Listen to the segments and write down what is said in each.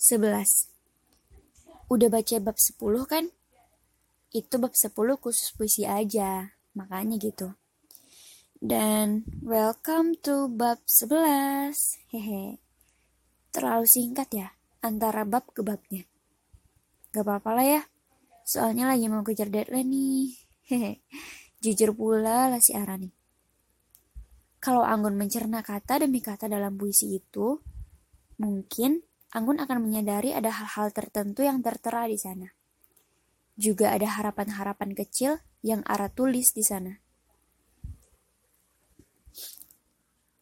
11. Udah baca bab 10 kan? Itu bab 10 khusus puisi aja, makanya gitu. Dan welcome to bab 11. Hehe. Terlalu singkat ya antara bab ke babnya. Gak apa-apa lah ya. Soalnya lagi mau kejar deadline nih. Hehe. Jujur pula lah si Arani. Kalau Anggun mencerna kata demi kata dalam puisi itu, mungkin Anggun akan menyadari ada hal-hal tertentu yang tertera di sana. Juga ada harapan-harapan kecil yang Ara tulis di sana.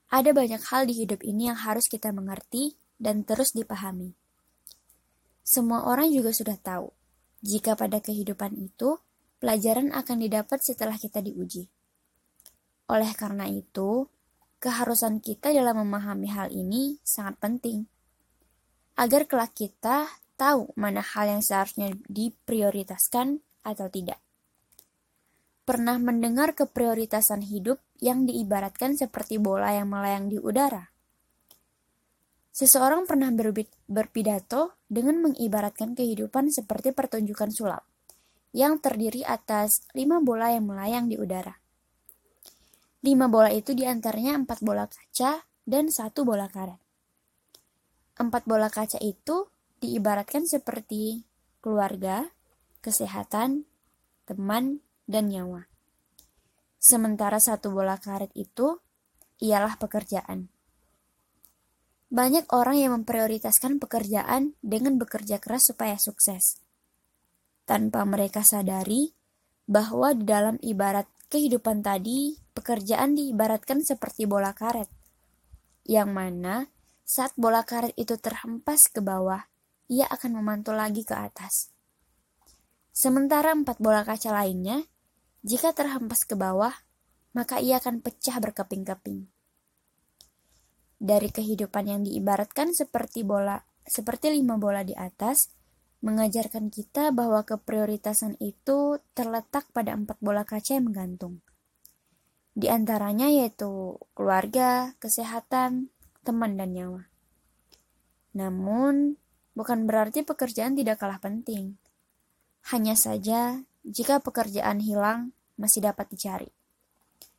Ada banyak hal di hidup ini yang harus kita mengerti dan terus dipahami. Semua orang juga sudah tahu, jika pada kehidupan itu, pelajaran akan didapat setelah kita diuji. Oleh karena itu, keharusan kita dalam memahami hal ini sangat penting agar kelak kita tahu mana hal yang seharusnya diprioritaskan atau tidak. Pernah mendengar keprioritasan hidup yang diibaratkan seperti bola yang melayang di udara? Seseorang pernah berpidato dengan mengibaratkan kehidupan seperti pertunjukan sulap yang terdiri atas lima bola yang melayang di udara. Lima bola itu di antaranya empat bola kaca dan satu bola karet. Empat bola kaca itu diibaratkan seperti keluarga, kesehatan, teman, dan nyawa. Sementara satu bola karet itu ialah pekerjaan. Banyak orang yang memprioritaskan pekerjaan dengan bekerja keras supaya sukses. Tanpa mereka sadari bahwa di dalam ibarat kehidupan tadi, pekerjaan diibaratkan seperti bola karet, yang mana saat bola karet itu terhempas ke bawah, ia akan memantul lagi ke atas. Sementara empat bola kaca lainnya, jika terhempas ke bawah, maka ia akan pecah berkeping-keping. Dari kehidupan yang diibaratkan seperti bola, seperti lima bola di atas, mengajarkan kita bahwa keprioritasan itu terletak pada empat bola kaca yang menggantung. Di antaranya yaitu keluarga, kesehatan, teman dan nyawa. Namun, bukan berarti pekerjaan tidak kalah penting. Hanya saja, jika pekerjaan hilang, masih dapat dicari.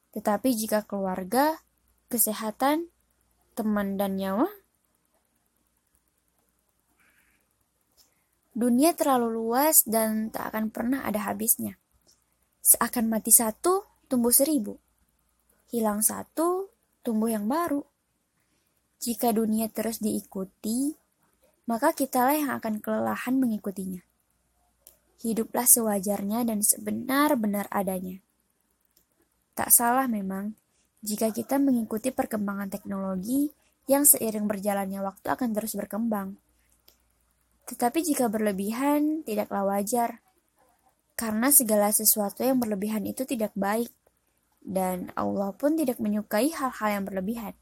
Tetapi jika keluarga, kesehatan, teman, dan nyawa, dunia terlalu luas dan tak akan pernah ada habisnya. Seakan mati satu, tumbuh seribu. Hilang satu, tumbuh yang baru. Jika dunia terus diikuti, maka kitalah yang akan kelelahan mengikutinya. Hiduplah sewajarnya dan sebenar-benar adanya. Tak salah memang, jika kita mengikuti perkembangan teknologi yang seiring berjalannya waktu akan terus berkembang. Tetapi jika berlebihan, tidaklah wajar. Karena segala sesuatu yang berlebihan itu tidak baik. Dan Allah pun tidak menyukai hal-hal yang berlebihan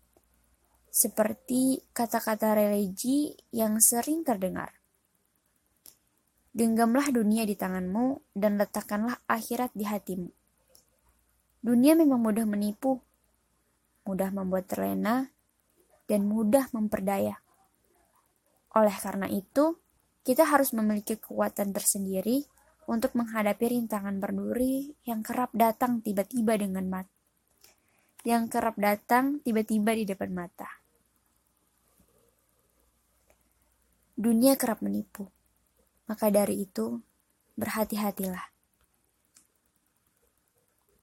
seperti kata-kata religi yang sering terdengar. Genggamlah dunia di tanganmu dan letakkanlah akhirat di hatimu. Dunia memang mudah menipu, mudah membuat terlena, dan mudah memperdaya. Oleh karena itu, kita harus memiliki kekuatan tersendiri untuk menghadapi rintangan berduri yang kerap datang tiba-tiba dengan mata. Yang kerap datang tiba-tiba di depan mata. Dunia kerap menipu. Maka dari itu, berhati-hatilah.